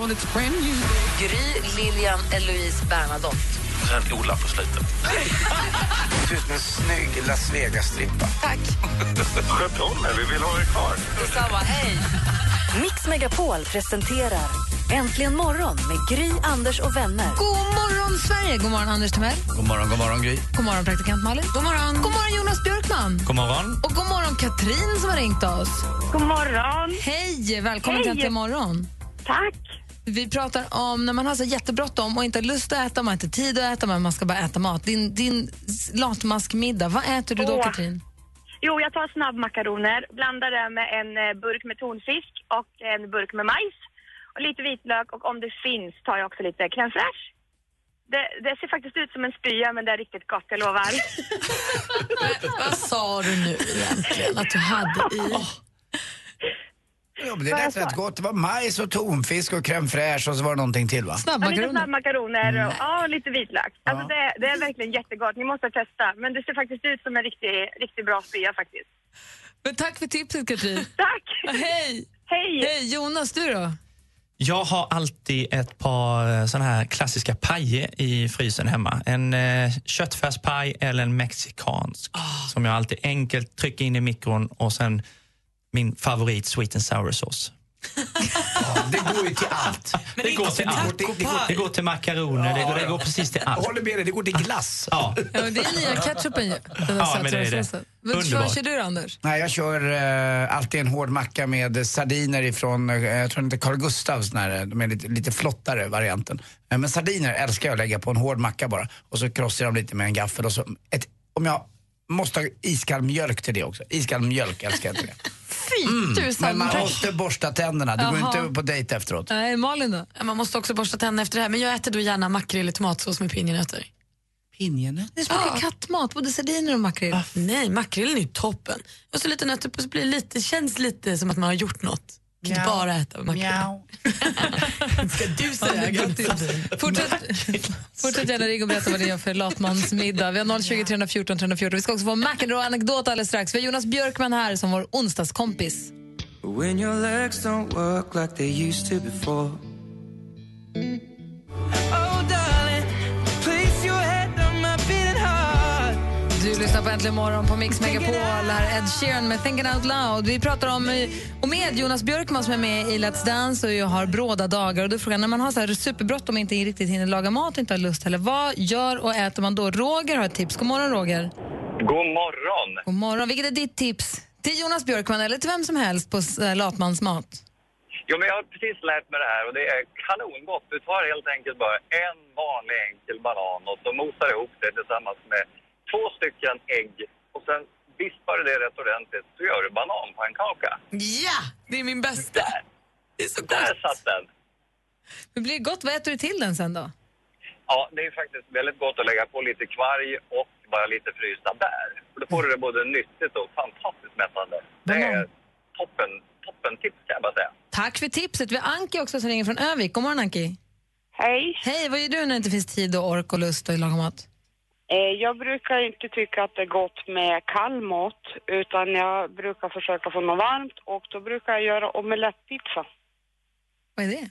Gry, Lilian, Eloise, Bernadotte. Sen Ola på slutet. Du är som en snygg Las Vegas-strippa. Sköt om er, vi vill ha er kvar. Detsamma, hej! Mix Megapol presenterar Äntligen morgon med Gry, Anders och vänner. God morgon, Sverige! God morgon, Anders Timell. God morgon, god morgon, Gry. God morgon, praktikant Malin. God morgon, god morgon Jonas Björkman. God morgon. Och god morgon, Katrin som har ringt oss. God morgon. Hej! Välkommen Hej. till Äntligen morgon. Tack. Vi pratar om när man har så jättebråttom och inte har lust att äta, man har inte tid att äta, men man ska bara äta mat. Din, din latmaskmiddag, vad äter du då, Åh. Katrin? Jo, jag tar snabbmakaroner, blandar det med en eh, burk med tonfisk och en burk med majs och lite vitlök och om det finns tar jag också lite crème fraîche. Det, det ser faktiskt ut som en spya men det är riktigt gott, jag lovar. Vad sa du nu egentligen att du hade i? Ja, men det lät rätt gott. Det var majs och tonfisk och crème fraîche och så var det någonting till va? Ja, lite Snabbmakaroner? snabbmakaroner och ja, lite vitlök. Alltså det, det är verkligen jättegott, ni måste testa. Men det ser faktiskt ut som en riktigt, riktigt bra spya faktiskt. Men tack för tipset, Katrin. Tack! Hej! Hej! Hej, Jonas, du då? Jag har alltid ett par såna här klassiska pajer i frysen hemma. En eh, köttfärspaj eller en mexikansk som jag alltid enkelt trycker in i mikron och sen min favorit sweet and sour sauce. Ja, det går ju till allt. det, går till allt. Det, det, går, Det går till makaroner, det, går, det går precis till jag allt. håller med dig, det går till glass. Ja. Ja, men det är nya ketchupen ju. Ja, men det är det. Men. Vad kör du, Anders? Nej, jag kör eh, alltid en hård macka med sardiner ifrån, eh, jag tror inte Carl Gustavs, den här, de är lite, lite flottare varianten. Eh, men sardiner älskar jag att lägga på en hård macka bara. Och så krossar jag dem lite med en gaffel och så, ett, om jag måste ha iskall mjölk till det också. Iskall mjölk älskar jag till det. Fy tusan. Men man tack. måste borsta tänderna, du går Jaha. inte på dejt efteråt. Nej, Malin då? Ja, Man måste också borsta tänderna efter det här, men jag äter då gärna makrill i tomatsås med pinjenötter. Pinjenötter? Det smakar kattmat, både sardiner och makrill. Ah, nej, makrillen är ju toppen. Och så lite nötter på så blir det lite, känns lite som att man har gjort något. Inte Mjau. bara äta makrill. Ska du säga? Fortsätt, fortsätt gärna ringa och berätta vad det är för latmansmiddag. Vi har 020 314 314. Vi ska också få en McEnroe-anekdot alldeles strax. Vi har Jonas Björkman här som vår onsdagskompis. When your legs don't work like they used to before. Lyssnar på Äntligen morgon på Mix Megapol. Här är Ed Sheeran med Thinking Out Loud. Vi pratar om eh, och med Jonas Björkman som är med i Let's Dance och jag har bråda dagar. Och då är frågan, när man har så här superbråttom och inte riktigt hinner laga mat och inte har lust heller, vad gör och äter man då? Roger har ett tips. God morgon Roger. God morgon. God morgon. Vilket är ditt tips? Till Jonas Björkman eller till vem som helst på eh, latmansmat? Jo, men jag har precis lärt mig det här och det är kanongott. Du tar helt enkelt bara en vanlig enkel banan och så mosar ihop det tillsammans med två stycken ägg och sen vispar du det rätt ordentligt så gör du bananpannkaka. Ja, det är min bästa. Där, Det är så där gott. satt den. Det blir gott. Vad äter du till den sen då? Ja, det är faktiskt väldigt gott att lägga på lite kvarg och bara lite frysta bär. För då får du det både nyttigt och fantastiskt mättande. Det är Banan. toppen, toppen tips kan jag bara säga. Tack för tipset. Vi har Anki också som ringer från Övik. God morgon Anki. Hej. Hej, vad gör du när det inte finns tid och ork och lust att laga mat? Eh, Jag brukar inte tycka att det är gott med kall mat utan jag brukar försöka få något varmt och då brukar jag göra omelettpizza. Vad är det?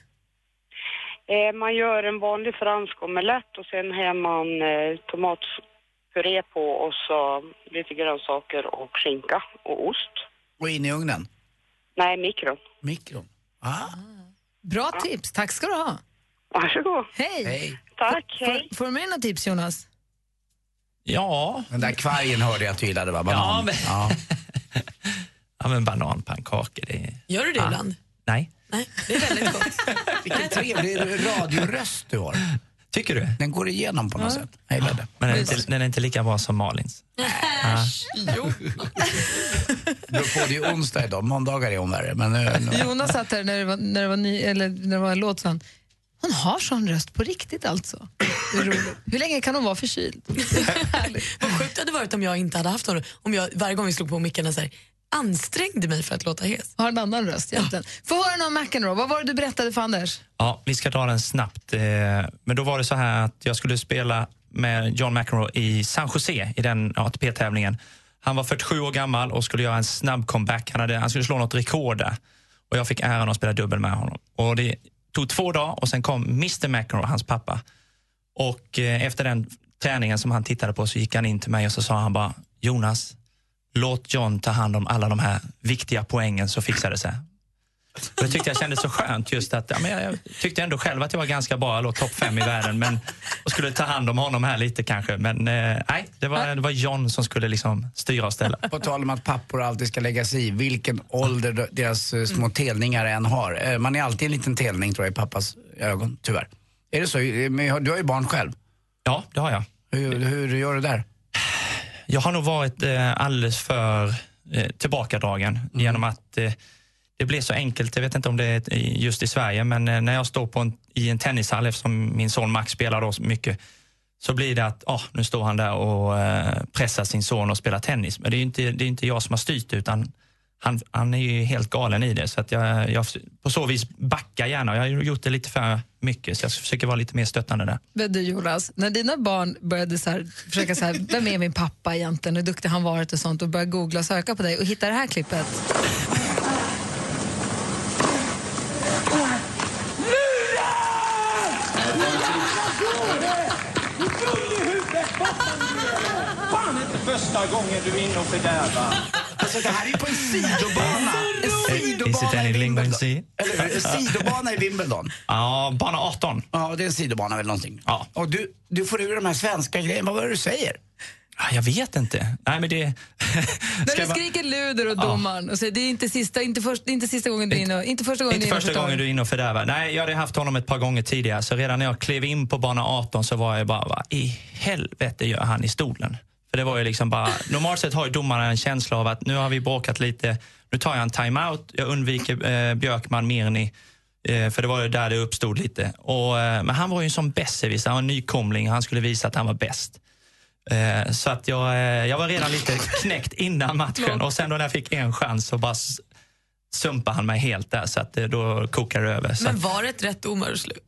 Eh, Man gör en vanlig fransk omelett och sen har man eh, tomatpuré på och så lite grönsaker och skinka och ost. Och in i ugnen. Nej, mikron. Mikron. Ah, Bra tips. Tack ska du ha. Varsågod. Hej. hej. Tack, hej. Får, får du med några tips Jonas? Ja, Den där kvargen hörde jag att du gillade va? Banan. Ja, men- ja. ja men bananpannkakor, det är... Gör du det ibland? Nej. Nej, det är väldigt gott. Vilken trevlig radioröst du har. Tycker du? Den går igenom på något sätt. Jag gillar det. Men den är, inte, den är inte lika bra som Malins. jo. Beror på, det är onsdag idag, måndagar är hon värre. Men nu, nu. Jonas satt här när det var, när det var, ny, eller när det var en låt så han, Hon har sån röst på riktigt alltså. Hur länge kan hon vara förkyld? Vad sjukt det hade varit om jag inte hade haft någon. Om jag varje gång vi slog på mickarna så här, ansträngde mig för att låta hes. Har en annan röst egentligen. Få höra om McEnroe. Vad var det du berättade för Anders? Ja, vi ska dra den snabbt. Eh, Men då var det så här att jag skulle spela med John McEnroe i San Jose i den ATP-tävlingen. Han var 47 år gammal och skulle göra en snabb comeback. Han, hade, han skulle slå något rekord där. Och jag fick äran att spela dubbel med honom. Och det tog två dagar och sen kom Mr McEnroe, hans pappa. Och eh, efter den träningen som han tittade på så gick han in till mig och så sa han bara Jonas, låt John ta hand om alla de här viktiga poängen så fixar det sig. Och det tyckte jag kändes så skönt just att ja, men jag, jag tyckte ändå själv att jag var ganska bra, jag låg topp fem i världen men och skulle ta hand om honom här lite kanske. Men eh, nej, det var, det var John som skulle liksom styra och ställa. På tal om att pappor alltid ska lägga sig i vilken ålder deras eh, små telningar än har. Eh, Man är alltid en liten telning tror jag i pappas ögon, tyvärr. Är det så? Eh, men Du har ju barn själv. Ja, det har jag. Hur, hur gör du där? Jag har nog varit eh, alldeles för eh, tillbakadragen genom att eh, det blir så enkelt. Jag vet inte om det är just i Sverige, men eh, när jag står på en, i en tennishall, eftersom min son Max spelar då mycket, så blir det att oh, nu står han där och eh, pressar sin son och spelar tennis. Men det är ju inte, det är inte jag som har styrt utan han, han är ju helt galen i det. Så att jag, jag på så vis backar gärna. Jag har gjort det lite för mycket så jag försöker vara lite mer stöttande där. Men du Jonas, när dina barn började så här, försöka så här, vem är min pappa egentligen, hur duktig han varit och sånt och började googla och söka på dig och hitta det här klippet. Första gången du är inne och fördärvar. Alltså det här är på en sidobana. En Is it sidobana any i Wimbledon. Eller sidobana i Wimbledon. Ja, bana 18. Ja, det är en sidobana väl någonting. Ja. Och du, du får ur de här svenska grejerna. Vad var det du säger? Jag vet inte. Nej, men det... När du skriker luder och domaren och säger det är inte sista, inte först, är inte sista gången du är inne och, inte första gången Inte du är första och gången du är inne och fördärvar. Nej, jag hade haft honom ett par gånger tidigare. Så redan när jag klev in på bana 18 så var jag bara, vad i helvete gör han i stolen? För det var ju liksom bara, normalt sett har ju domarna en känsla av att nu har vi bråkat lite, nu tar jag en timeout, jag undviker eh, Björkman, Mirni, eh, för det var ju där det uppstod lite. Och, eh, men han var ju en sån besserwisser, han var en nykomling, han skulle visa att han var bäst. Eh, så att jag, jag var redan lite knäckt innan matchen och sen då när jag fick en chans så bara sumpade han mig helt där så att då kokade det över. Så Men var det ett rätt domarslut?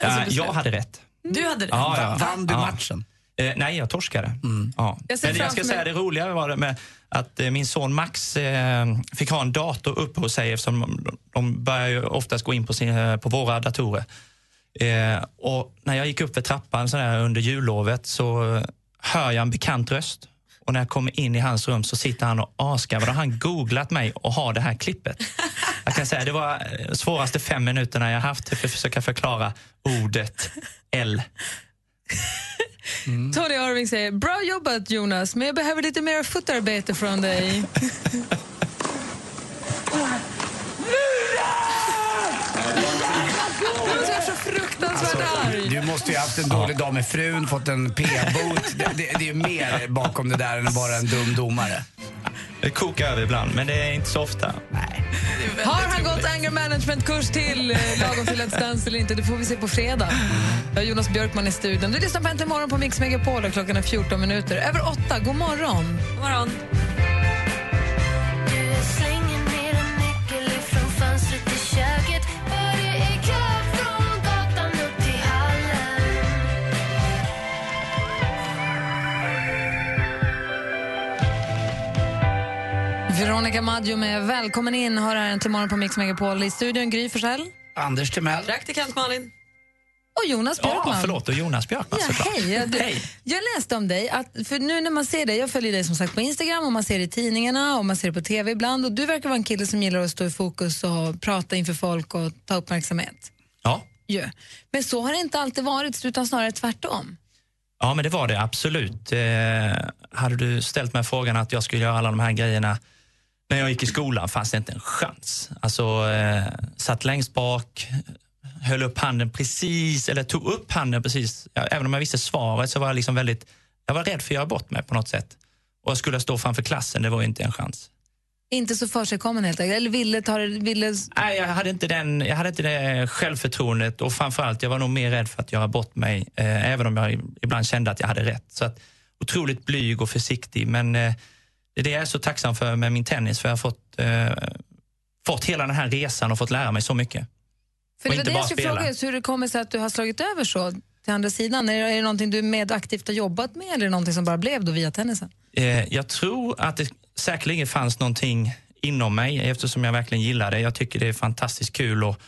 Alltså, jag hade rätt. Du hade rätt? Ja, ja. Vann du Ja. matchen? Eh, nej, jag torskade. Ja. Jag Men jag ska säga det roliga var det med att eh, min son Max eh, fick ha en dator uppe hos sig eftersom de, de börjar ju oftast gå in på, sin, eh, på våra datorer. Eh, och när jag gick upp för trappan så där under jullovet så eh, hör jag en bekant röst. Och när jag kommer in i hans rum så sitter han och asgarvar. Då har han googlat mig och har det här klippet. Jag kan säga det var svåraste fem minuterna jag haft för att försöka förklara ordet L. Tony Irving säger bra jobbat Jonas, men jag behöver lite mer fotarbete från dig. Fruktansvärt arg. Du måste ju ha haft en dålig dag med frun, fått en p-bot. Det, det, det är ju mer bakom det där än bara en dum domare. Det kokar över ibland, men det är inte så ofta. Har han gått anger management-kurs till eh, lagom till Let's Dance eller inte? Det får vi se på fredag. Jag har Jonas Björkman i studion. Du lyssnar på Äntligen morgon på Mix Megapol och klockan är 14 minuter över 8. God morgon. God morgon. Veronica Maggio med Välkommen in har här Äntligen morgon på Mix Megapol. I studion Gry Forssell Anders Timell. Praktikant Malin. och Jonas Björkman. Ja, förlåt. Och Jonas Björkman Ja, såklart. hej. Jag, du, Hej. jag läste om dig, att, för nu när man ser dig, jag följer dig som sagt på Instagram och man ser det i tidningarna och man ser det på TV ibland och du verkar vara en kille som gillar att stå i fokus och prata inför folk och ta uppmärksamhet. Ja. Ja. Men så har det inte alltid varit, utan snarare tvärtom. ja, men det var det absolut. Eh, hade du ställt mig frågan att jag skulle göra alla de här grejerna när jag gick i skolan fanns det inte en chans. Alltså, eh, satt längst bak, höll upp handen precis, eller tog upp handen precis. Ja, även om jag visste svaret så var jag liksom väldigt, jag var rädd för att göra bort mig på något sätt. Och jag skulle stå framför klassen, det var inte en chans. Inte så försigkommen helt enkelt? Eller ville ta det... Ville... Nej, jag hade, inte den, jag hade inte det självförtroendet och framförallt jag var nog mer rädd för att göra bort mig, eh, även om jag ibland kände att jag hade rätt. Så att, otroligt blyg och försiktig, men eh, det är det jag är så tacksam för med min tennis, för jag har fått, eh, fått hela den här resan och fått lära mig så mycket. För och det var det jag skulle fråga hur det kommer sig att du har slagit över så till andra sidan. Är det, är det någonting du med aktivt har jobbat med eller är det någonting som bara blev då via tennisen? Eh, jag tror att det säkerligen fanns någonting inom mig eftersom jag verkligen gillar det. Jag tycker det är fantastiskt kul att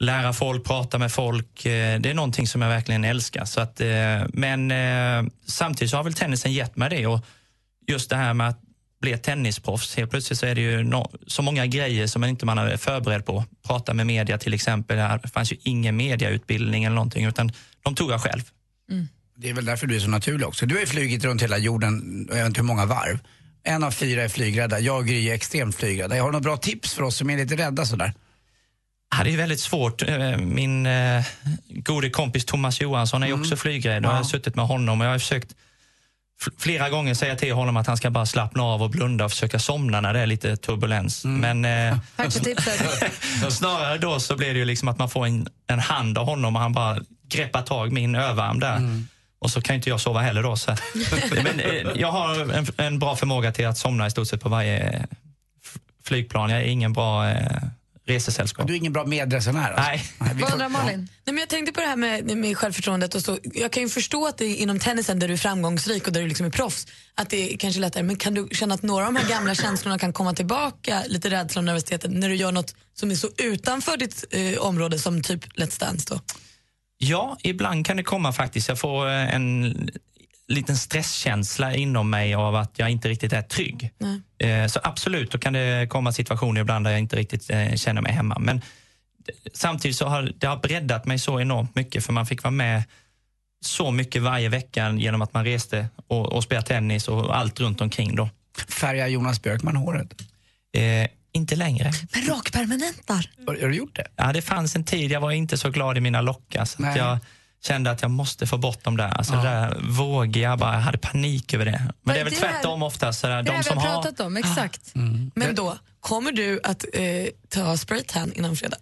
lära folk, prata med folk. Eh, det är någonting som jag verkligen älskar. Så att, eh, men eh, samtidigt så har väl tennisen gett mig det. Och just det här med att bli tennisproffs. Helt plötsligt så är det ju no- så många grejer som man inte man är förberedd på. Prata med media till exempel. Det fanns ju ingen mediautbildning eller någonting utan de tog jag själv. Det är väl därför du är så naturlig också. Du har ju flugit runt hela jorden, jag vet inte hur många varv. En av fyra är flygrädda. Jag är extremt flygrädda. Jag har några bra tips för oss som är lite rädda sådär. Ja, det är väldigt svårt. Eh, Min eh, gode kompis Thomas Johansson är ju också flygrädd. och Jag har suttit med honom och jag har försökt flera gånger säga till honom att han ska bara slappna av och blunda och försöka somna när det är lite turbulens. Men eh, snarare då så blir det ju liksom att man får en, en hand av honom och han bara greppar tag min överarm där. Och så kan inte jag sova heller då. Så. Men eh, jag har en, en bra förmåga till att somna i stort sett på varje flygplan. Jag är ingen bra eh, resesällskap. Du är ingen bra medresenär alltså. Nej. Vad undrar Malin? Nej, men jag tänkte på det här med, med självförtroendet. Och så, jag kan ju förstå att det är inom tennisen där du är framgångsrik och där du liksom är proffs, att det är kanske lättare. Men kan du känna att några av de här gamla känslorna kan komma tillbaka, lite rädsla och nervositeten, när du gör något som är så utanför ditt eh, område som typ Let's Dance då? Ja, ibland kan det komma faktiskt. Jag får eh, en liten stresskänsla inom mig av att jag inte riktigt är trygg. Nej. Eh, Så absolut, då kan det komma situationer ibland där jag inte riktigt eh, känner mig hemma. Men samtidigt så har det har breddat mig så enormt mycket för man fick vara med så mycket varje vecka genom att man reste och, och spelade tennis och allt runt omkring då. Färgar Jonas Björkman håret? Eh, inte längre. Men rakpermanentar? Har, har du gjort det? Ja, det fanns en tid, jag var inte så glad i mina lockar så Nej. att jag kände att jag måste få bort dem där. Alltså Ja. det där vågiga, jag bara hade panik över det. Men det är väl det här- tvärtom oftast. där, Det är De det som vi har har... pratat om, exakt. Men då, kommer du att eh, ta spraytan innan fredag?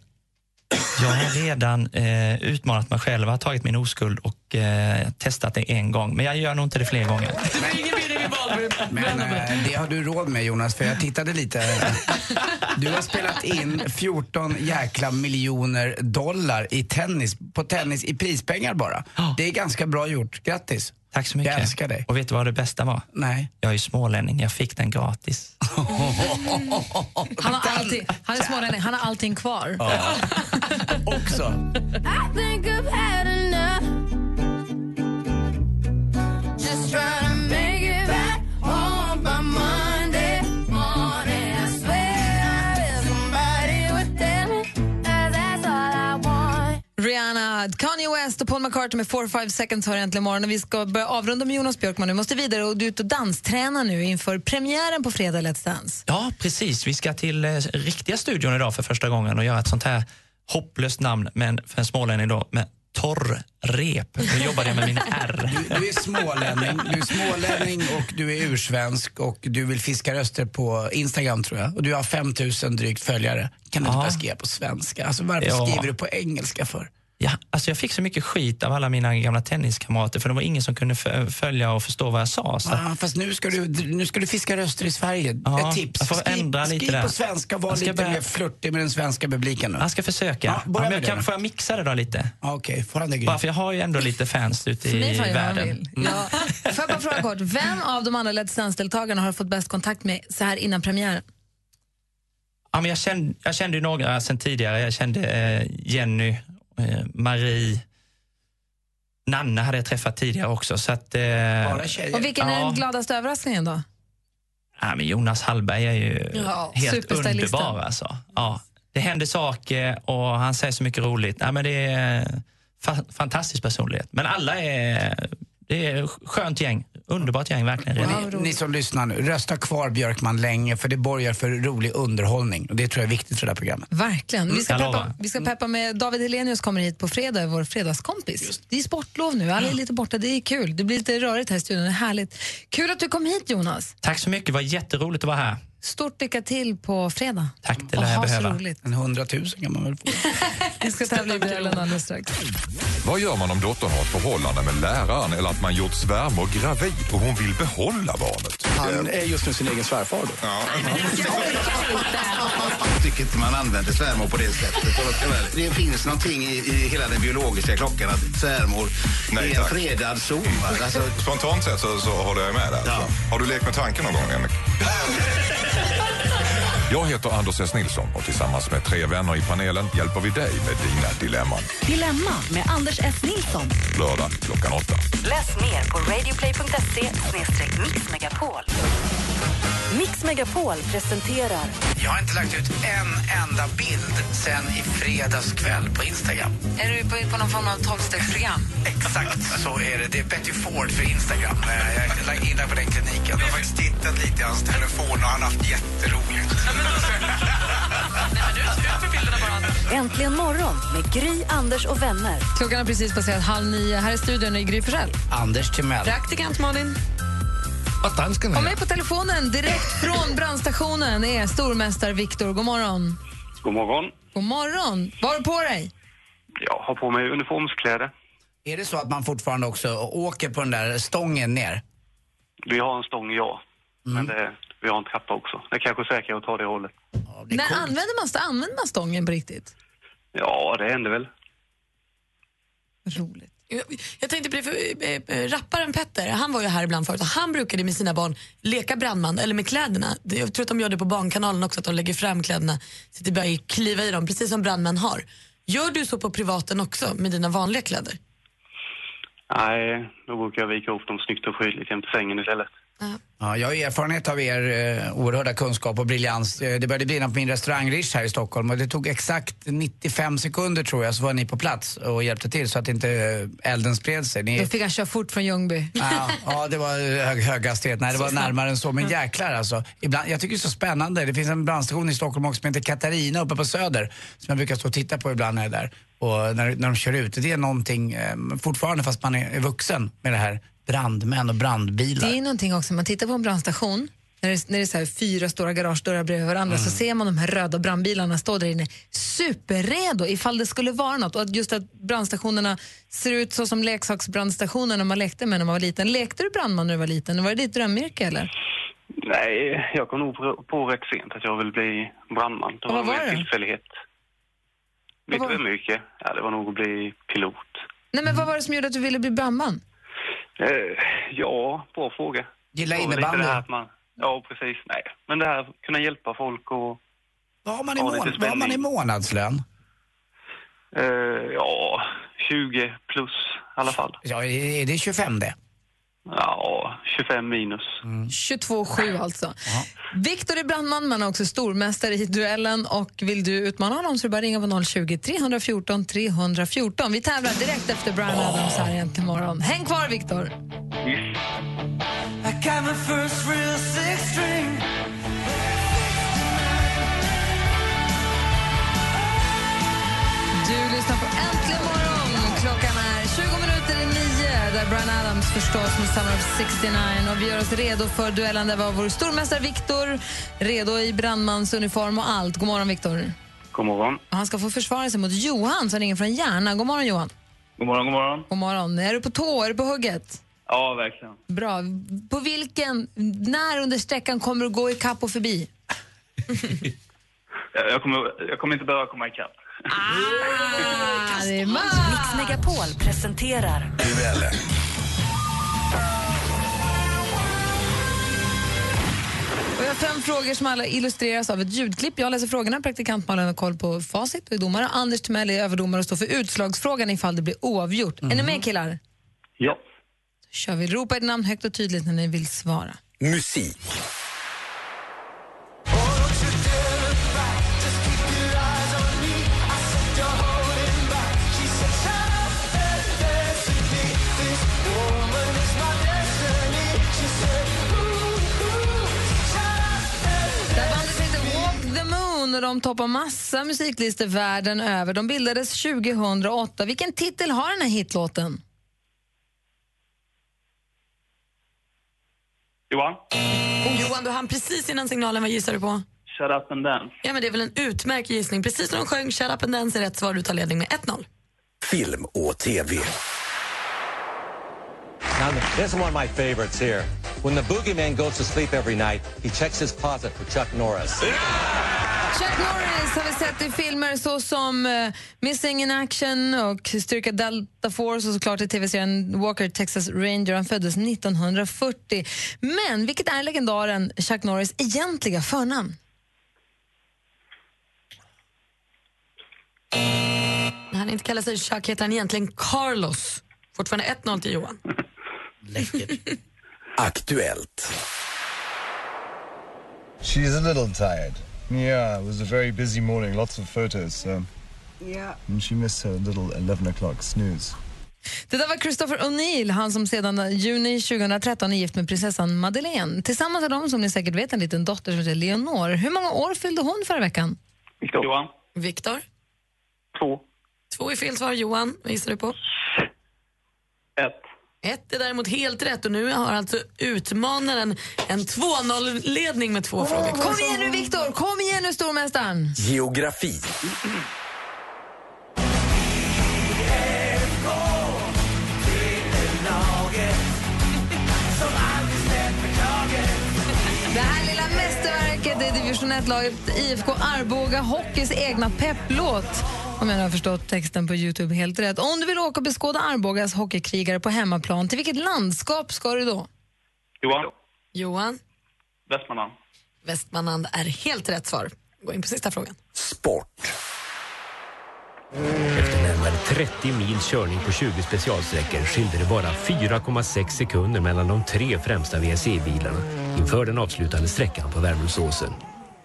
Jag har redan eh, utmanat mig själv, jag har tagit min oskuld och eh, testat det en gång. Men jag gör nog inte det fler gånger. Men eh, det har du råd med Jonas, för jag tittade lite. Du har spelat in 14 jäkla miljoner dollar i tennis, på tennis i prispengar bara. Det är ganska bra gjort. Grattis. Tack så mycket. Jag älskar dig. Och vet du vad det bästa var? Nej. Jag är ju smålänning, jag fick den gratis. Han har allting, han är smålänning, han har allting kvar. Också. Kanye West och Paul McCartney med 4-5 seconds har äntligen morgon. Och vi ska börja avrunda med Jonas Björkman. Nu måste vidare och du är ute och danstränar nu inför premiären på fredag Let's Dance. Ja, precis. Vi ska till eh, riktiga studion idag för första gången och göra ett sånt här hopplöst namn, men för en smålänning då, med torrrep. Nu jobbade jag med mina R. Du, du är smålänning, du är smålänning och du är ursvensk och du vill fiska röster på Instagram tror jag. Och du har 5000 drygt följare. Kan du inte bara skriva på svenska? Alltså varför Ja. skriver du på engelska för? Ja, alltså jag fick så mycket skit av alla mina gamla tenniskamrater för det var ingen som kunde följa och förstå vad jag sa. Så. Ah, fast nu ska, du, nu ska du fiska röster i Sverige. Ja, Ett tips. jag får skriv ändra lite skriv där. på svenska och var lite börja- mer flörtig med den svenska publiken nu. Jag ska försöka. Ja, Ja, börja men jag kan, får jag mixa det då lite? Ah, Okej, det Bara för jag har ju ändå lite fans ute i världen. vill. Ja. Får jag bara fråga kort, vem av de andra Let's Dance-deltagarna har du fått bäst kontakt med så här innan premiären? Ja, men jag, kände, jag kände några sen tidigare. Jag kände eh, Jenny, Marie, Nanne hade jag träffat tidigare också. Så att, eh. Och vilken är Ja. den gladaste överraskningen då? ja, men Jonas Hallberg är ju Ja, helt underbar. Alltså. Ja, det händer saker och han säger så mycket roligt. Ja, men det är fa- fantastisk personlighet. Men alla är, det är skönt gäng. Underbart gäng verkligen. Och ni, ni som lyssnar nu, rösta kvar Björkman länge för det borgar för rolig underhållning. Och det tror jag är viktigt för det här programmet. Verkligen. Vi ska, Mm, peppa, vi ska peppa med David Helenius kommer hit på fredag, vår fredagskompis. Det är sportlov nu, alla är lite borta, det är kul. Det blir lite rörigt här i studion, det är härligt. Kul att du kom hit Jonas. Tack så mycket, det var jätteroligt att vara här. Stort lycka till på fredag. Tack, det lär jag behöva. roligt. En hundratusen kan man väl få. Vi ska tävla i duellen alldeles strax. Vad gör man om dottern har ett förhållande med läraren eller att man gjort svärmor gravid och hon vill behålla barnet? Han är just nu sin egen svärfar då. Jag tycker inte man använder svärmor på det sättet. Det finns någonting i, i hela den biologiska klockan att svärmor Nej, är en tack. fredad zon. Alltså, Spontant sett så, så håller jag med där. Ja. Har du lekt med tanken någon gång, Henrik? Jag heter Anders S. Nilsson och tillsammans med tre vänner i panelen hjälper vi dig med dina dilemman. Dilemma med Anders S. Nilsson. Lördag klockan åtta. Läs mer på radioplay.se mixmegapol. Mix Megapol presenterar Jag har inte lagt ut en enda bild sen i fredags kväll på Instagram. Är du på, på någon form av tolvstegsprogram? Exakt så är det. Det är Betty Ford för Instagram. Eh, Jag inne på den kliniken. Jag har faktiskt tittat lite i hans telefon och han har haft jätteroligt. Äntligen morgon med Gry, Anders och vänner. Klockan har precis passerat halv nio. Här i studion är Gry Forssell. Anders Timell. Praktikant Malin. Och med på telefonen direkt från brandstationen är stormästare Viktor. God morgon. God morgon. God morgon. Vad har du på dig? Jag har på mig uniformskläder. Är det så att man fortfarande också åker på den där stången ner? Vi har en stång, ja. Men det, vi har en trappa också. Det är kanske säkrare att ta det hållet. När använder man, använder man stången på riktigt? Ja, det händer väl. Roligt. Jag, jag tänkte på det, för rapparen Petter, han var ju här ibland förut och han brukade med sina barn leka brandman, eller med kläderna. Det- Jag tror att de gör det på Barnkanalen också, att de lägger fram kläderna, så att det börjar kliva i dem, precis som brandmän har. Gör du så på privaten också, med dina vanliga kläder? Nej, då brukar jag vika ihop dem snyggt och prydligt jämte sängen istället. Ja, jag har erfarenhet av er eh, oerhörda kunskap och briljans. Eh, Det började brinna på min restaurang Rish här i Stockholm och det tog exakt 95 sekunder tror jag så var ni på plats och hjälpte till så att inte eh, elden spred sig. Ni, Då fick han köra fort från Ljungby. Ja, ja, det var hög, hög hastighet. Nej, det Så var snabbt. närmare än så. Men jäklar alltså. Ibland, jag tycker det är så spännande. Det finns en brandstation i Stockholm också som heter Katarina uppe på Söder. Som jag brukar stå och titta på ibland när jag är där. Och när, när de kör ut. Det är någonting, eh, fortfarande fast man är, är vuxen med det här brandmän och brandbilar. Det är någonting också, man tittar på en brandstation, när det, när det är så här fyra stora garagedörrar bredvid varandra Mm. så ser man de här röda brandbilarna stå där inne superredo ifall det skulle vara något. Och att just att brandstationerna ser ut så som leksaksbrandstationerna man lekte med när man var liten. Lekte du brandman när du var liten? Var det ditt drömyrke eller? Nej, jag kom nog på, på rätt sent att jag vill bli brandman. Det Och var var en det? tillfällighet. Mitt var- drömyrke, ja, det var nog att bli pilot. Nej men vad var det som gjorde att du ville bli brandman? Eh, ja, bra fråga. Gilla innebandy. man, ja, precis. Nej, men det här att kunna hjälpa folk och... Vad har man i, mån, vad har man i månadslön? Eh, ja, 20 plus i alla fall. Ja, är det 25 det? Ja, 25 minus. 22-7 alltså. Viktor är brandman, men också stormästare i duellen. Och Vill du utmana honom så är det bara ringa på 020 314 314. Vi tävlar direkt efter Brian Adams här egentligen imorgon. Häng kvar, Viktor! I förstås med Summer of 69. Och vi gör oss redo för duellen där vi har vår stormästare Viktor redo i brandmansuniform och allt. God morgon, Viktor. God morgon. Och Han ska få försvara sig mot Johan som ringer från Järna. God morgon, Johan. God morgon, god morgon. God morgon. Är du på tå? Är du på hugget? Ja, verkligen. Bra. På vilken, när under sträckan kommer du gå i kapp och förbi? Jag kommer, jag kommer inte behöva komma ikapp. Ah, det är Mix Megapol presenterar Duellen. Jag har fem frågor som alla illustreras av ett ljudklipp. Jag läser frågorna, praktikant Malin har koll på facit och är domare. Anders Timell är överdomare och står för utslagsfrågan ifall det blir oavgjort. Är ni med killar? Ja. Då kör vi. Ropa ert namn högt och tydligt när ni vill svara. Musik. Och de toppar massa musiklistor världen över. De bildades 2008. Vilken titel har den här hitlåten? Johan? Johan, du hann precis innan signalen. Vad gissar du på? Shut up and dance. Ja, men det är väl en utmärkt gissning. Precis när de sjöng Shut up and dance är rätt svar. Du tar ledning med 1-0. Film och TV. Now, this is one of my favorites here. When the boogeyman goes to sleep every night, he checks his closet for Chuck Norris. Chuck Norris har vi sett i filmer såsom uh, Missing in Action och Styrka Delta Force och såklart i tv-serien Walker Texas Ranger. Han föddes 1940. Men vilket är legendaren Chuck Norris egentliga förnamn? När han inte kallar sig Chuck heter han egentligen Carlos. Fortfarande 1-0 till Johan. Aktuellt. She's a little tired. Yeah, it was a very busy morning, lots of photos. So. Yeah. And she missed her little 11 o'clock snooze. Det där var Christopher O'Neill, han som sedan juni 2013 är gift med prinsessan Madeleine. Tillsammans har de, som ni säkert vet, en liten dotter som heter Leonor. Hur många år fyllde hon förra veckan? Viktor. Johan? Viktor? Två. Två är fel svar. Johan, vad gissar du på? Ett. Ett är däremot helt rätt och nu har alltså utmanaren en 2-0-ledning med två frågor. Kom igen nu, Viktor! Kom igen nu, stormästaren! Geografi. Det här lilla mästerverket är division 1-laget IFK Arboga Hockeys egna pepplåt. Om jag har förstått texten på Youtube helt rätt. Om du vill åka och beskåda Arbogas hockeykrigare på hemmaplan, till vilket landskap ska du då? Johan? Johan? Västmanland. Västmanland är helt rätt svar. Gå in på sista frågan. Sport. Efter närmare 30 mil körning på 20 specialsträckor skilde det bara 4,6 sekunder mellan de tre främsta WRC-bilarna inför den avslutande sträckan på Värmdölsåsen.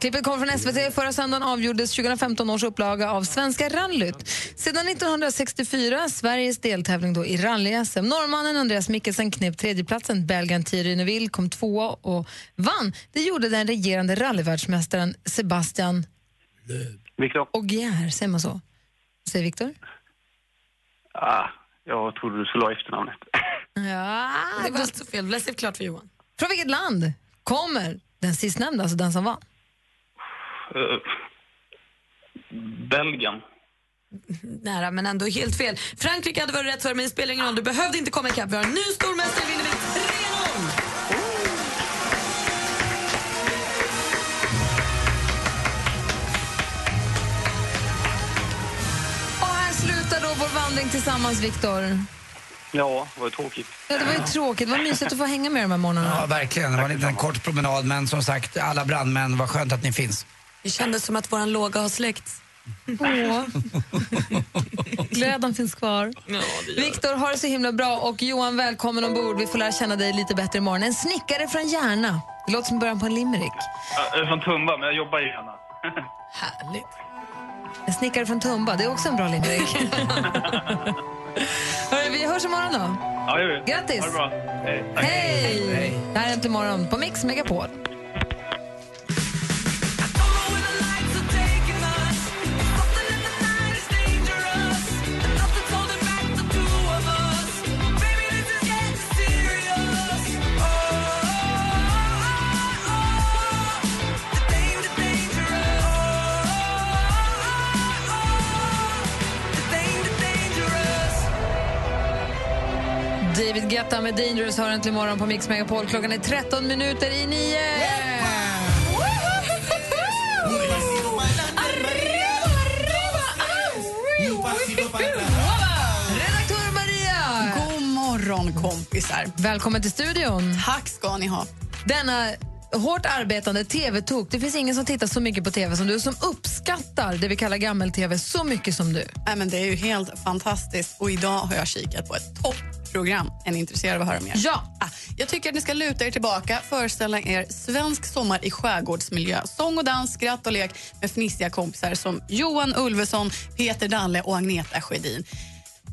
Klippet kom från SVT. Förra söndagen avgjordes 2015 års upplaga av Svenska rallyt. Sedan 1964 Sveriges deltävling då i rally-SM. Norrmannen Andreas Mikkelsen knep tredjeplatsen. Belgien Thierry Neuville kom tvåa och vann. Det gjorde den regerande rallyvärldsmästaren Sebastian Viktor? Ogier. Säger man så? Säger Viktor? Ah, jag trodde du skulle ha efternamnet. Ja, Det var alltså fel. Läs klart för Johan. Från vilket land kommer den sistnämnda, alltså den som vann? Uh, Belgien. Nära, men ändå helt fel. Frankrike hade varit rätt svar, men det spelar ingen roll. Du behövde inte komma ikapp. Vi har en ny stormästare, vinner med 3-0! Och här slutar då vår vandring tillsammans, Viktor. Ja, det var ju tråkigt. Ja, det var ju tråkigt. Det var mysigt att få hänga med de här morgnarna. Ja, verkligen. Det var en liten kort promenad, men som sagt, alla brandmän, vad skönt att ni finns. Det kändes som att vår låga har släckts. Åh. Glöden finns kvar. Viktor, ha det så himla bra. Och Johan, välkommen ombord. Vi får lära känna dig lite bättre imorgon. En snickare från Järna. Det låter som början på en limerick. Jag är från Tumba, men jag jobbar i Järna. Härligt. En snickare från Tumba, det är också en bra limerick. Hörru, vi hörs imorgon då. Ja, det gör vi. Grattis. Ha det bra. Hej. Tack. Hej! Det här är Äntligen morgon på Mix Megapol. Guetta med Dangerous hör äntligen morgon på Mix Megapol. Klockan är 13 minuter i nio. Redaktör Maria! God morgon kompisar. Välkommen till studion. Tack ska ni ha. Denna hårt arbetande tv-tok. Det finns ingen som tittar så mycket på tv som du, som uppskattar det vi kallar gammel-tv så mycket som du. Nej, men det är ju helt fantastiskt. Och idag har jag kikat på ett toppprogram. Är ni intresserade av att höra mer? Ja. Ah, jag tycker att ni ska luta er tillbaka, föreställa er svensk sommar i skärgårdsmiljö. Sång och dans, skratt och lek med fnissiga kompisar som Johan Ulveson, Peter Dalle och Agneta Sjödin.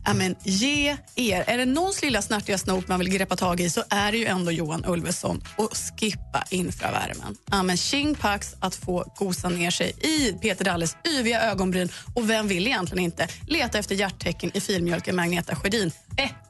Ja, men ge er. Är det någons lilla snärtiga snok man vill greppa tag i så är det ju ändå Johan Ulveson. Och skippa infravärmen. Ja, men tjing pax att få gosa ner sig i Peter Dalles yviga ögonbryn. Och vem vill egentligen inte leta efter hjärttecken i filmjölken med Agneta Sjödin? etta.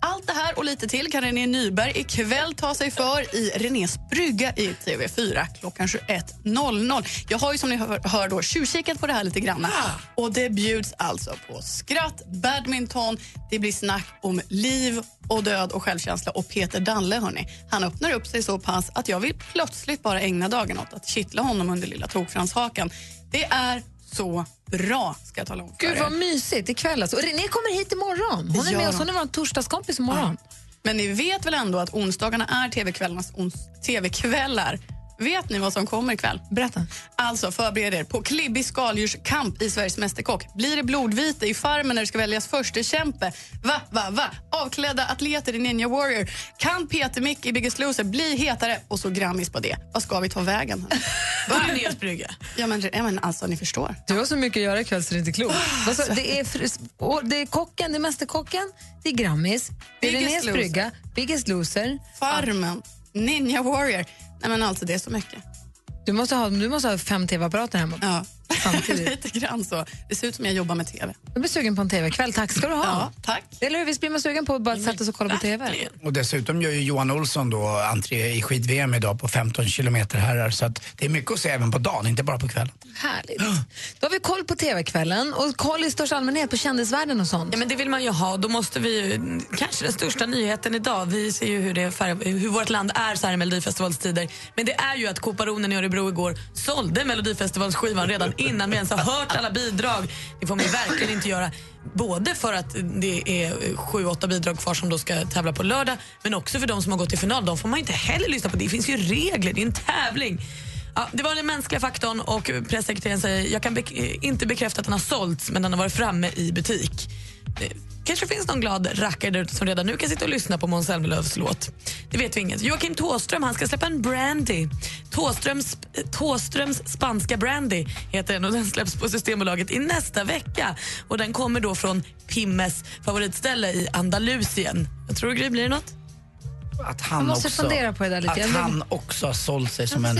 Allt det här och lite till kan René Nyberg ikväll ta sig för i Renés brygga i TV4 klockan 21.00. Jag har ju som ni hör, hör då tjuvkikat på det här lite grann. Och det bjuds alltså på skratt, badminton, det blir snack om liv och död och självkänsla och Peter Dalle, hörni, han öppnar upp sig så pass att jag vill plötsligt bara ägna dagen åt att kittla honom under lilla tokfranshakan. Det är så bra, ska jag tala om för Gud vad mysigt ikväll alltså. Och René kommer hit imorgon. Hon är Ja. med oss, hon är vår torsdagskompis imorgon. Men ni vet väl ändå att onsdagarna är TV-kvällarnas TV-kvällar? Vet ni vad som kommer ikväll? Berätta. Alltså, förbered er på klibbig skaldjurskamp i Sveriges Mästerkock. Blir det blodvite i Farmen när det ska väljas första kämpe? Va, va, va? Avklädda atleter i Ninja Warrior. Kan Peter Mick i Biggest Loser bli hetare? Och så Grammis på det. Vad ska vi ta vägen? Brygga? Ja, men, ja, men alltså, ni förstår. Du har så mycket att göra ikväll så det är inte klokt. Alltså, det, är det är kocken, det är Mästerkocken, det är Grammis, det är Loser. brygga, Biggest Loser. Farmen, Ninja Warrior. Nej, men alltså, det är så mycket. Du måste ha, du måste ha fem tv-apparater hemma. Ja. Samtidigt. Lite grann så. Det ser ut som jag jobbar med TV. Jag blir sugen på en tv-kväll. Tack ska du ha. Ja, tack. Eller hur? Visst blir man sugen på att bara sätta sig och kolla på tv? Och dessutom gör ju Johan Olsson då entré i skid-VM idag på 15 kilometer herrar. Så att det är mycket att se även på dagen, inte bara på kvällen. Härligt. Då har vi koll på tv-kvällen och koll i största allmänhet på kändisvärlden och sånt. Ja, men det vill man ju ha. Då måste vi ju, kanske den största nyheten idag, vi ser ju hur, det färg, hur vårt land är så här i Melodifestivalstider. Men det är ju att Koparonen i Örebro igår sålde Melodifestivalsskivan redan innan vi ens har hört alla bidrag. Det får man verkligen inte göra. Både för att det är sju, åtta bidrag kvar som då ska tävla på lördag men också för de som har gått till final. De får man inte heller lyssna på. Det finns ju regler, det är en tävling. Ja, det var den mänskliga faktorn och pressekreteraren säger jag kan be inte bekräfta att den har sålts men den har varit framme i butik. Eh, Kanske finns någon glad rackare där ute som redan nu kan sitta och lyssna på Måns Zelmerlöws låt. Det vet vi inget. Joakim Tåström han ska släppa en brandy. Tåströms, Tåströms spanska brandy heter den och den släpps på Systembolaget i nästa vecka. Och Den kommer då från Pimmes favoritställe i Andalusien. Jag tror Gry, blir det något? Att han också, fundera på det där lite. Att han också har sålt sig som en...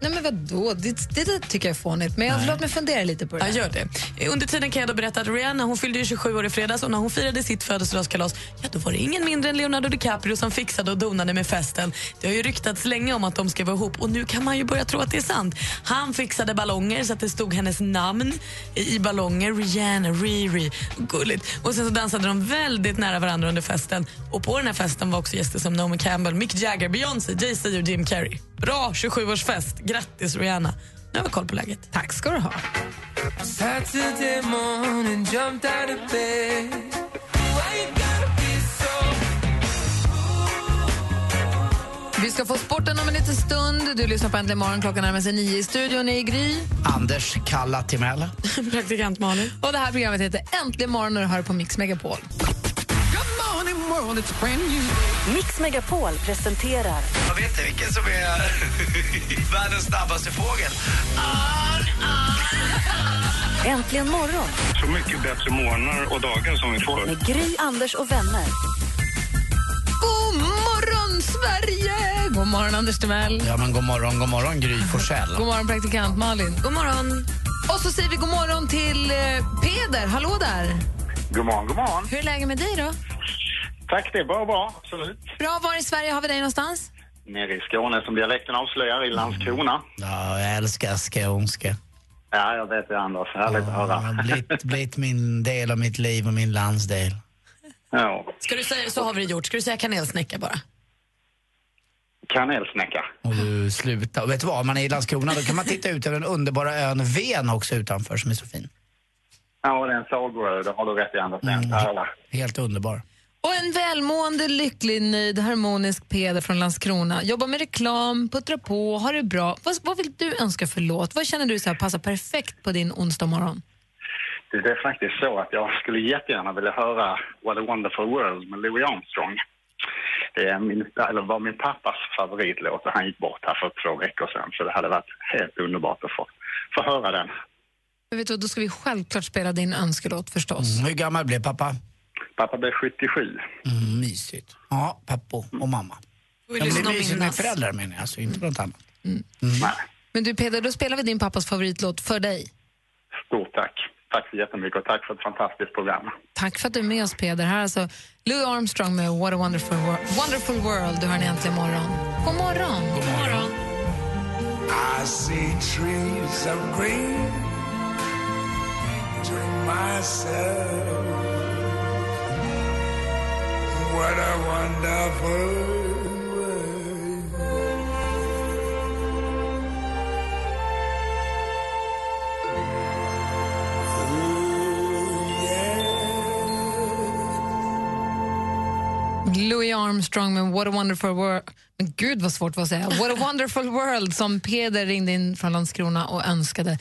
Nej men vadå, det, det där tycker jag är fånigt. Men jag, Nej. låt mig fundera lite på det Ja, gör det. Under tiden kan jag då berätta att Rihanna hon fyllde ju 27 år i fredags och när hon firade sitt födelsedagskalas ja, då var det ingen mindre än Leonardo DiCaprio som fixade och donade med festen. Det har ju ryktats länge om att de ska vara ihop och nu kan man ju börja tro att det är sant. Han fixade ballonger så att det stod hennes namn i i ballonger. Rihanna, Riri. Gulligt. Och sen så dansade de väldigt nära varandra under festen. Och på den här festen var också gäster som Naomi Campbell, Mick Jagger, Beyoncé, Jay-Z och Jim Carrey. Bra 27-årsfest. Grattis Rihanna. Nu har vi koll på läget. Tack ska du ha. Vi ska få sporten om en liten stund. Du lyssnar på Äntligen morgon. Klockan närmar sig nio. I studion är Gry. Anders Kalla Timell. Praktikant Malin. Och det här programmet heter Äntligen morgon och du hör på Mix Megapol. Mix Megapol presenterar Jag vet inte vilken som är världens snabbaste fågel. Äntligen morgon Så mycket bättre morgnar och dagar som vi får. med Gry, Anders och vänner. God morgon, Sverige! God morgon, Anders Timell. Ja, men god morgon, god morgon Gry Forssell. God morgon, praktikant Malin. God morgon. Och så säger vi god morgon till eh, Peder. Hallå där! God morgon, god morgon. Hur är läget med dig då? Tack, det är bara bra. Absolut. Bra. Var i Sverige har vi dig någonstans? Nere i Skåne, som dialekten avslöjar, i Landskrona. Ja, jag älskar skånska. Ja, jag vet det, Anders. Härligt att Det höra. har blivit, blivit min del av mitt liv och min landsdel. Ja. Ska du säga, så har vi det gjort. Ska du säga kanelsnäcka bara? Kanelsnäcka. Och du slutar. Och vet du vad, man är i Landskrona då kan man titta ut över den underbara ön Ven också utanför som är så fin. Ja, det är en sagoö. Det har du rätt i, Anders. Det är en pärla. Helt underbar. Och en välmående, lycklig, nöjd, harmonisk Peder från Landskrona. Jobbar med reklam, puttrar på, har det bra. Vad, vad vill du önska för låt? Vad känner du så här passar perfekt på din onsdag morgon? Det är faktiskt så att jag skulle jättegärna vilja höra What a wonderful world med Louis Armstrong. Det är min, eller var min pappas favoritlåt och han gick bort här för två veckor sedan. Så det hade varit helt underbart att få, få höra den. Vet, vad, då ska vi självklart spela din önskelåt förstås. Mm, hur gammal blev pappa? Pappa blev 77. Mm, mysigt. Ja, pappa och mamma. vi Ja, men det är mysigt med föräldrar menar jag, alltså inte något annat. Men du Peder, då spelar vi din pappas favoritlåt för dig. Stort tack. Tack så jättemycket och tack för ett fantastiskt program. Tack för att du är med oss, Peder. Här är alltså Louis Armstrong med What a wonderful, wor- wonderful world. Du hör ni äntligen morgon. God morgon. God morgon. I see trees of green to myself. What a wonderful world. Louis Armstrong med What a wonderful world. Men gud vad svårt det var att säga. What a wonderful world som Peder ringde in från Landskrona och önskade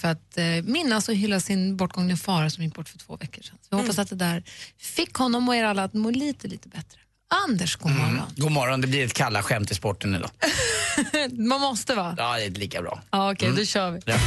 för att eh, minnas och hylla sin bortgångne far som gick bort för två veckor sedan. Så vi hoppas att det där fick honom och er alla att må lite, lite bättre. Anders, god morgon. God morgon, det blir ett kalla skämt i sporten idag. Man måste va? Ja, det är lika bra. Ja, Okej, då kör vi. Ja.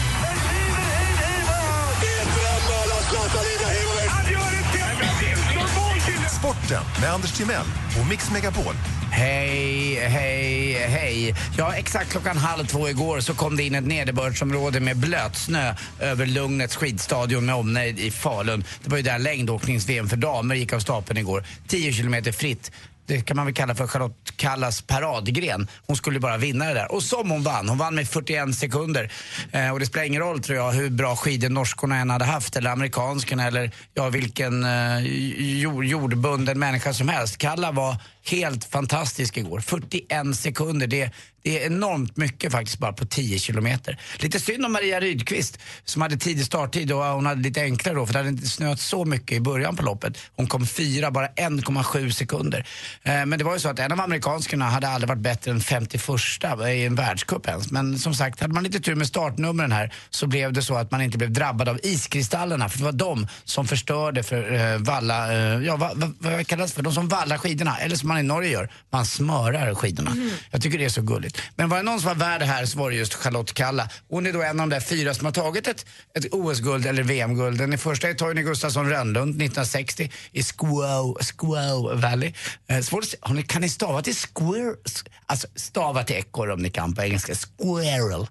Sporten med Anders Timell och Mix Megapol. Hej, hej, hej. Ja, exakt klockan halv två igår så kom det in ett nederbördsområde med blötsnö över Lugnets skidstadion med omnejd i Falun. Det var ju där längdåknings-VM för damer gick av stapeln igår. 10 kilometer fritt. Det kan man väl kalla för Charlotte Kallas paradgren. Hon skulle bara vinna det där. Och som hon vann. Hon vann med 41 sekunder. Eh, och det spelar ingen roll tror jag hur bra skidor norskorna än hade haft eller amerikanskarna eller ja, vilken eh, jordbunden människa som helst. Kalla var helt fantastisk igår. 41 sekunder. Det, det är enormt mycket faktiskt bara på 10 kilometer. Lite synd om Maria Rydqvist som hade tidig starttid och hon hade lite enklare då för det hade inte snöat så mycket i början på loppet. Hon kom fyra, bara 1,7 sekunder. Eh, men det var ju så att en av amerikanskarna hade aldrig varit bättre än 51 i en världscup ens. Men som sagt, hade man lite tur med startnumren här så blev det så att man inte blev drabbad av iskristallerna för det var de som förstörde för eh, valla, eh, ja vad, vad, vad kallas det för? De som vallar skidorna, eller som man i Norge gör, man smörar skidorna. Jag tycker det är så gulligt. Men var det någon som var värd här så var det just Charlotte Kalla. Hon är då en av de där fyra som har tagit ett, ett OS-guld eller VM-guld. Den första är Torgny Gustafsson Rönnlund 1960 i Squaw, Squaw Valley. Eh, svårt ni- Kan ni stava till squirrel? Alltså stava till ekorre om ni kan på engelska. Squirrel.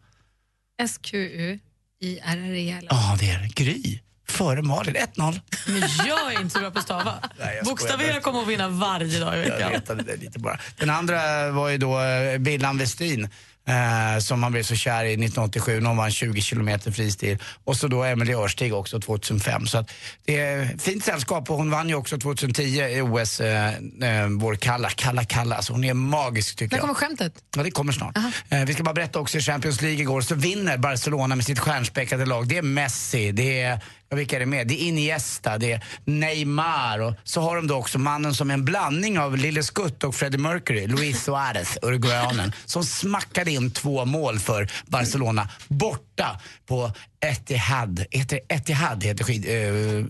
S-Q-U-I-R-R-E. Ja, det är det. Gry. Före Malin. 1-0. Men jag är inte så bra på att stava. Nej, jag Bokstavera kommer att vinna varje dag i Jag veckan. retade det lite bara. Den andra var ju då eh, Billan Westin. Eh, som man blev så kär i 1987 när hon vann 20 kilometer fristil. Och så då Emelie Örstig också 2005. Så att det är fint sällskap och hon vann ju också 2010 i OS, eh, eh, vår Kalla, Kalla Kalla. Alltså hon är magisk tycker När jag. kommer skämtet? Ja, det kommer snart. Eh, vi ska bara berätta också i Champions League igår så vinner Barcelona med sitt stjärnspäckade lag. Det är Messi, det är, ja, vilka är det med? Det är Iniesta, det är Neymar och så har de då också mannen som är en blandning av Lille Skutt och Freddie Mercury, Luis Suarez, uruguayanen, som smackade in två mål för Barcelona borta på Etihad. Heter Etihad heter skid, äh,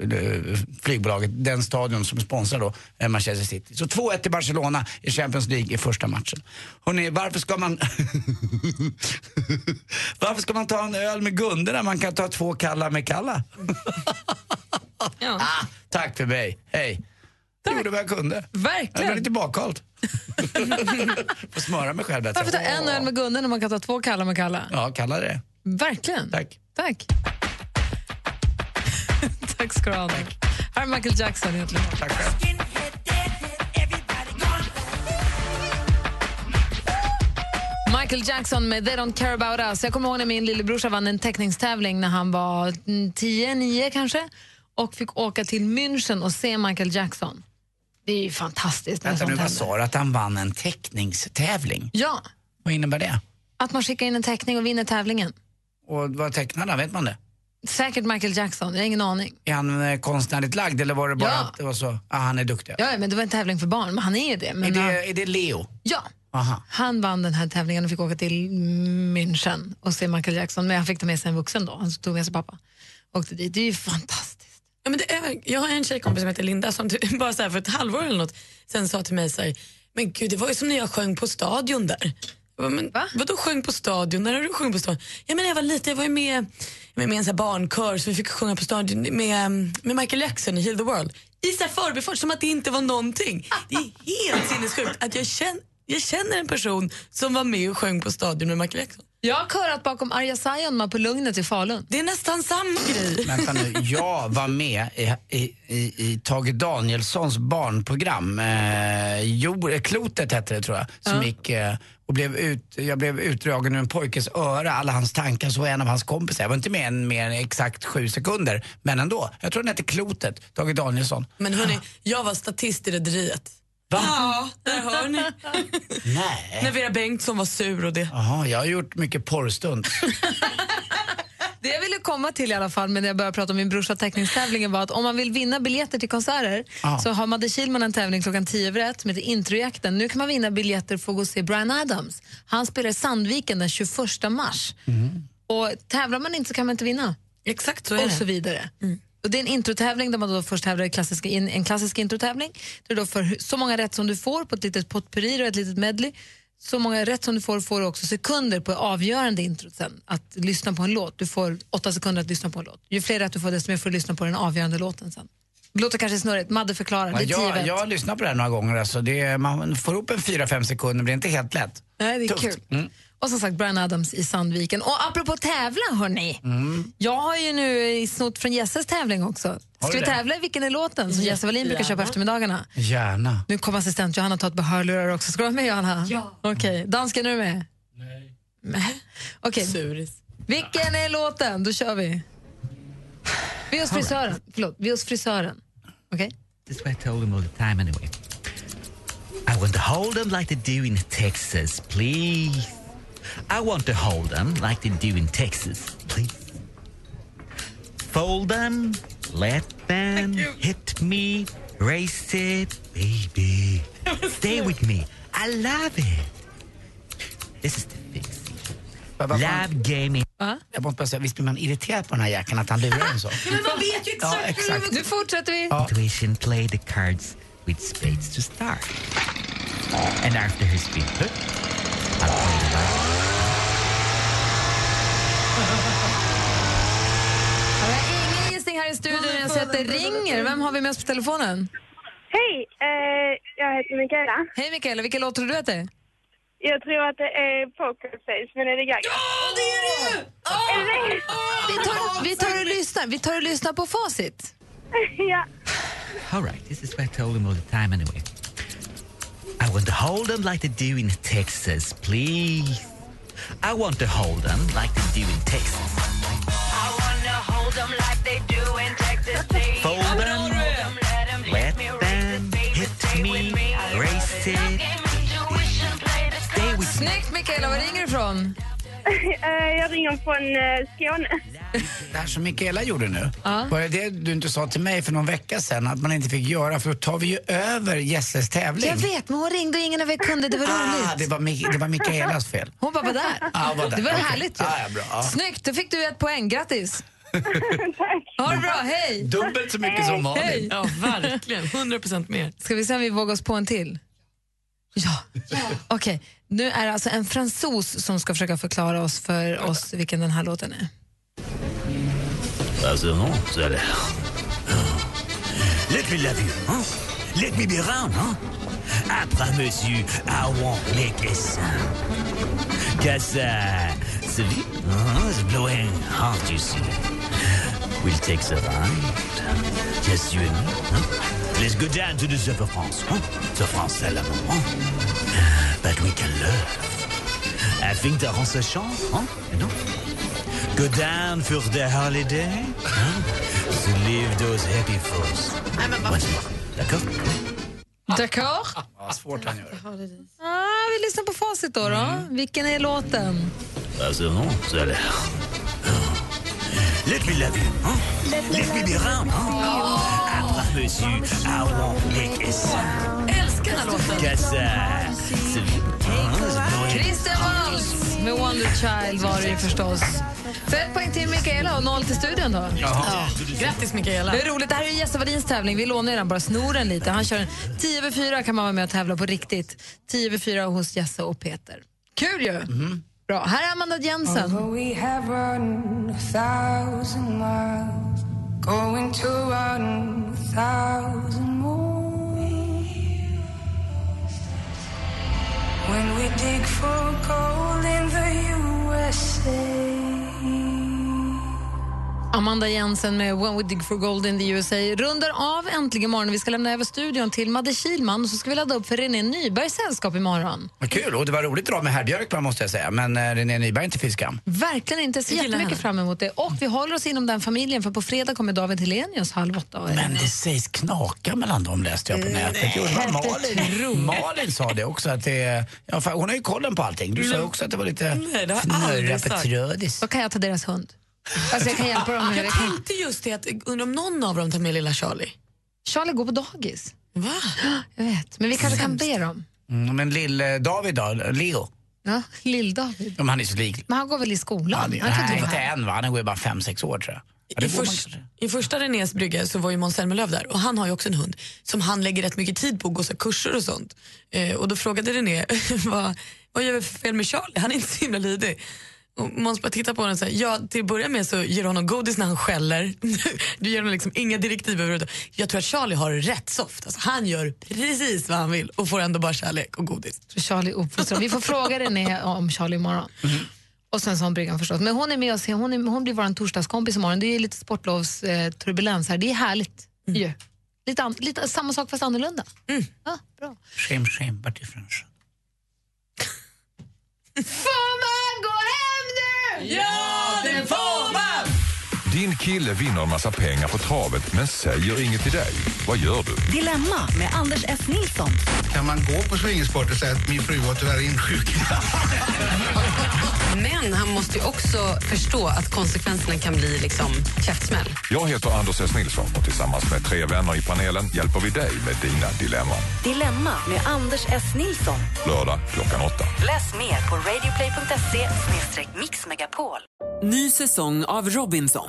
flygbolaget, den stadion som sponsrar då eh, Manchester City. Så 2-1 till Barcelona i Champions League i första matchen. Hörrni, varför ska man varför ska man ta en öl med Gunde när man kan ta två kalla med kalla? ah, tack för mig, hej. Det gjorde vad jag kunde. Verkligen. Jag blev lite bakhalt. Får smöra mig själv bättre. Varför ta en öl med Gunde när man kan ta två kalla med kalla? Ja, kalla det. Verkligen. Tack. Tack. Tack ska du ha. Här är Michael Jackson egentligen. Tack själv. Michael Jackson med They Don't Care About Us. Jag kommer ihåg när min lillebrorsa vann en teckningstävling när han var 10-9 kanske och fick åka till München och se Michael Jackson. Det är ju fantastiskt Vänta nu, vad sa du? Att han vann en teckningstävling? Ja, Vad innebär det? att man skickar in en teckning och vinner tävlingen. Och vad tecknade han? Vet man det? Säkert Michael Jackson, jag har ingen aning. Är han eh, konstnärligt lagd eller var det bara Ja. att det var så? Ah, han är duktig. Ja, men det var en tävling för barn, men han är det. Men är, han, det är det Leo? ja, Aha. han vann den här tävlingen och fick åka till München och se Michael Jackson. Men han fick ta med sig en vuxen då, han tog med sig pappa. Åkte dit. Det är ju fantastiskt. Ja, men det är, jag har en tjejkompis som heter Linda som typ bara så här för ett halvår eller något sen sa till mig så här, men gud det var ju som när jag sjöng på stadion där. Bara, men, Vadå sjöng på stadion? När har du sjungit på stadion? Ja, men jag var liten, jag var ju med, med i en här barnkör så vi fick sjunga på stadion med, med Michael Jackson i Heal the World. I så förbifart, som att det inte var någonting. Det är helt sinnessjukt att jag känner Jag känner en person som var med och sjöng på Stadion med Michael Jackson. Jag har körat bakom Arja Saijonmaa på Lugnet i Falun. Det är nästan samma grej. Vänta nu, jag var med i, i, i, i Tage Danielssons barnprogram. Eh, jord, Klotet hette det tror jag. Som Ja. gick, eh, och blev ut, jag blev utdragen ur en pojkes öra, alla hans tankar, så var en av hans kompisar. Jag var inte med en, mer än exakt sju sekunder, men ändå. Jag tror den hette Klotet, Tage Danielsson. Men hörni, jag var statist i Rederiet. Va? Ja, där hör ni. Nej. När Vera Bengtsson var sur och det. Jaha, jag har gjort mycket porrstund. Det jag ville komma till i alla fall med när jag började prata om min brorsa teckningstävlingen var att om man vill vinna biljetter till konserter Ja. så har Madde Kihlman en tävling klockan 10 över ett som heter Introjakten. Nu kan man vinna biljetter för att gå och se Brian Adams. Han spelar i Sandviken den 21 mars. Och tävlar man inte så kan man inte vinna. Exakt så är och det. så vidare. Och det är en introtävling där man då först tävlar i klassiska, in, en klassisk introtävling. Det är då för så många rätt som du får på ett litet potpurri och ett litet medley. Så många rätt som du får får du också sekunder på avgörande introt sen. Att lyssna på en låt. Du får åtta sekunder att lyssna på en låt. Ju fler rätt du får desto mer får du lyssna på den avgörande låten sen. Det låter kanske snurrigt. Madde förklarar. Tio jag, jag har lyssnat på det här några gånger. Alltså. Det är, man får ihop en fyra fem sekunder, men det är inte helt lätt. Nej, det är Tufft. kul. Mm. Och som sagt Brian Adams i Sandviken. Och apropå tävla hörni. Mm. Jag har ju nu snott från Jesses tävling också. Ska vi tävla i Vilken är låten som Jesse Wallin brukar Gärna. eftermiddagarna? Gärna. Nu kommer assistent Johanna ta ett par hörlurar också. Ska du vara med Johanna? Ja. Okej, dansken är du med? Nej. Okej. Suris. Vilken är låten? Då kör vi. Vi är hos frisören. Förlåt, vi är hos frisören. Okej? That's what I told them all the time anyway. I want to hold them like they do in Texas, please. I want to hold them like they do in Texas, please. Fold them, let them hit me, race it, baby. Stay with me. I love it. This is the fix. Love game. Jag måste bara säga, visst blir man irriterad på den här jäkeln att han lurar en så? Men man vet ju Ja, exakt. Nu fortsätter vi. Intuition play the cards with spades to start. And after he's been put, Jag har ingen gissning här i studion. Jag ser att det ringer. Vem har vi med oss på telefonen? Hej, eh, jag heter Mikaela. Hej Mikaela, vilken låt tror du att det är? Jag tror att det är Pokerface med Lady Gaga. Ja, det är det ju! Är det det? Vi tar, vi tar och lyssnar. Vi tar och lyssnar på facit. ja. All right, this is what I told them all the time anyway. I want to hold them like they do in Texas, please. I want to hold them like they do in Texas. Fold them, let them hit me, race it. Stay with me. Snyggt Mikaela, var ringer du ifrån? Eh, jag ringer från eh, Skåne. Det här som Mikaela gjorde nu, Ja. var det det du inte sa till mig för någon vecka sedan att man inte fick göra för då tar vi ju över Jesses tävling. Jag vet, men hon ringde och ingen av er kunde. Det var Ah, roligt. det var, Mi- det var Mikaelas fel. Hon bara var där. Hon var där. Det var Okej. härligt ju. Ja, ja, bra. Ja. Snyggt, då fick du ett poäng. Grattis. Tack. Ha det bra, hej. Dubbelt så mycket som Malin. Hej. Ja, verkligen. 100 procent mer. Ska vi se om vi vågar oss på en till? Ja. Okej, nu är det alltså en fransos som ska försöka förklara oss för oss vilken den här låten är. Alltså, non, så är det. Let me love you, huh? Let me be around, huh? Promise you I won't make a sound. Cause, uh, uh, is blowing hard, you see. We'll take the ride. Just you and me, huh? Let's go down to the south of France, huh? The France à l'amour, huh? But we can love. I think that on se chante, huh? Know? Go down for the holiday, huh? To live those happy thoughts. Once more, d'accord? D'accord? Ja, svårt han gör. Ah, vi lyssnar på facit då. då. Vilken är låten? Alltså, non, så är det. Let me love you, huh? Let me be around, huh? I promise you I won't make a sound. Älskar den här låten. Christian Waltz med Wonder Child var det ju förstås. För ett poäng till Mikaela och noll till studion då. Ja. Grattis Mikaela. Det är roligt. Det här är ju Jesse Wallins tävling. Vi lånar ju den, bara snor den lite. Han kör en 10 över 4 kan man vara med och tävla på riktigt. 10 över 4 hos Jesse och Peter. Kul ju! Bra. Här är Amanda Jensen. we have run a thousand miles, going to run thousand more. When we dig for gold in the USA. Amanda Jensen med When We Dig For Gold in the USA rundar av äntligen morgon. Vi ska lämna över studion till Madde Kilman och så ska vi ladda upp för René Nybergs sällskap imorgon. Vad kul, och det var roligt idag med herr Björkman måste jag säga, men eh, René Nyberg är inte fy skam. Verkligen inte. Jag gillar jättemycket fram emot det. Och vi håller oss inom den familjen för på fredag kommer David Helenius halv åtta. Men det sägs knaka mellan dem läste jag på nätet. Jo, det var Malin, Malin sa det också att det är, ja, fan, hon har ju kollen på allting. Du sa ju också att det var lite Nej, det har jag fnurra aldrig på sagt. trådis. Då kan jag ta deras hund. Alltså jag kan hjälpa dem. Jag tänkte just det, att undrar om någon av dem tar med lilla Charlie. Charlie går på dagis. Va? Jag vet, men vi kanske kan be dem. Mm, men lill-David då, Leo? Ja, Lill-David. Ja, men han är så lik. Men han går väl i skolan? Han, Han nej, inte än va? Han går ju bara fem sex år tror jag. Ja, I, får man förs- kanske. I första Renés brygga så var ju Måns Zelmerlöw där och han har ju också en hund som han lägger rätt mycket tid på att gå så kurser och sånt. Eh, och då frågade René vad, vad gör vi för fel med Charlie? Han är inte så himla lydig. Och Måns bara tittar på honom och säger, ja till att börja med så ger du honom godis när han skäller. du ger honom liksom inga direktiv överhuvudtaget. Jag tror att Charlie har rätt soft. Alltså, han gör precis vad han vill och får ändå bara kärlek och godis. Charlie uppfostrar. Vi får fråga René om Charlie imorgon. Och sen så har bryggan förstås. Men hon är med oss, hon, är, hon blir vår torsdagskompis imorgon. Det är lite sportlovsturbulens eh, turbulens här. Det är härligt ju. Lite, an, lite samma sak fast annorlunda. Ja, bra. Shame, shame, but difference. Får Ja! Din kille vinner en massa pengar på travet men säger inget till dig. Vad gör du? Dilemma med Anders S. Nilsson. Kan man gå på swingersport och säga att min fru var tyvärr insjuknad? Men han måste ju också förstå att konsekvenserna kan bli liksom käftsmäll. Jag heter Anders S. Nilsson och tillsammans med tre vänner i panelen hjälper vi dig med dina dilemman. Dilemma med Anders S. Nilsson. Lördag klockan åtta. Läs mer på radioplay.se mixmegapol. Ny säsong av Robinson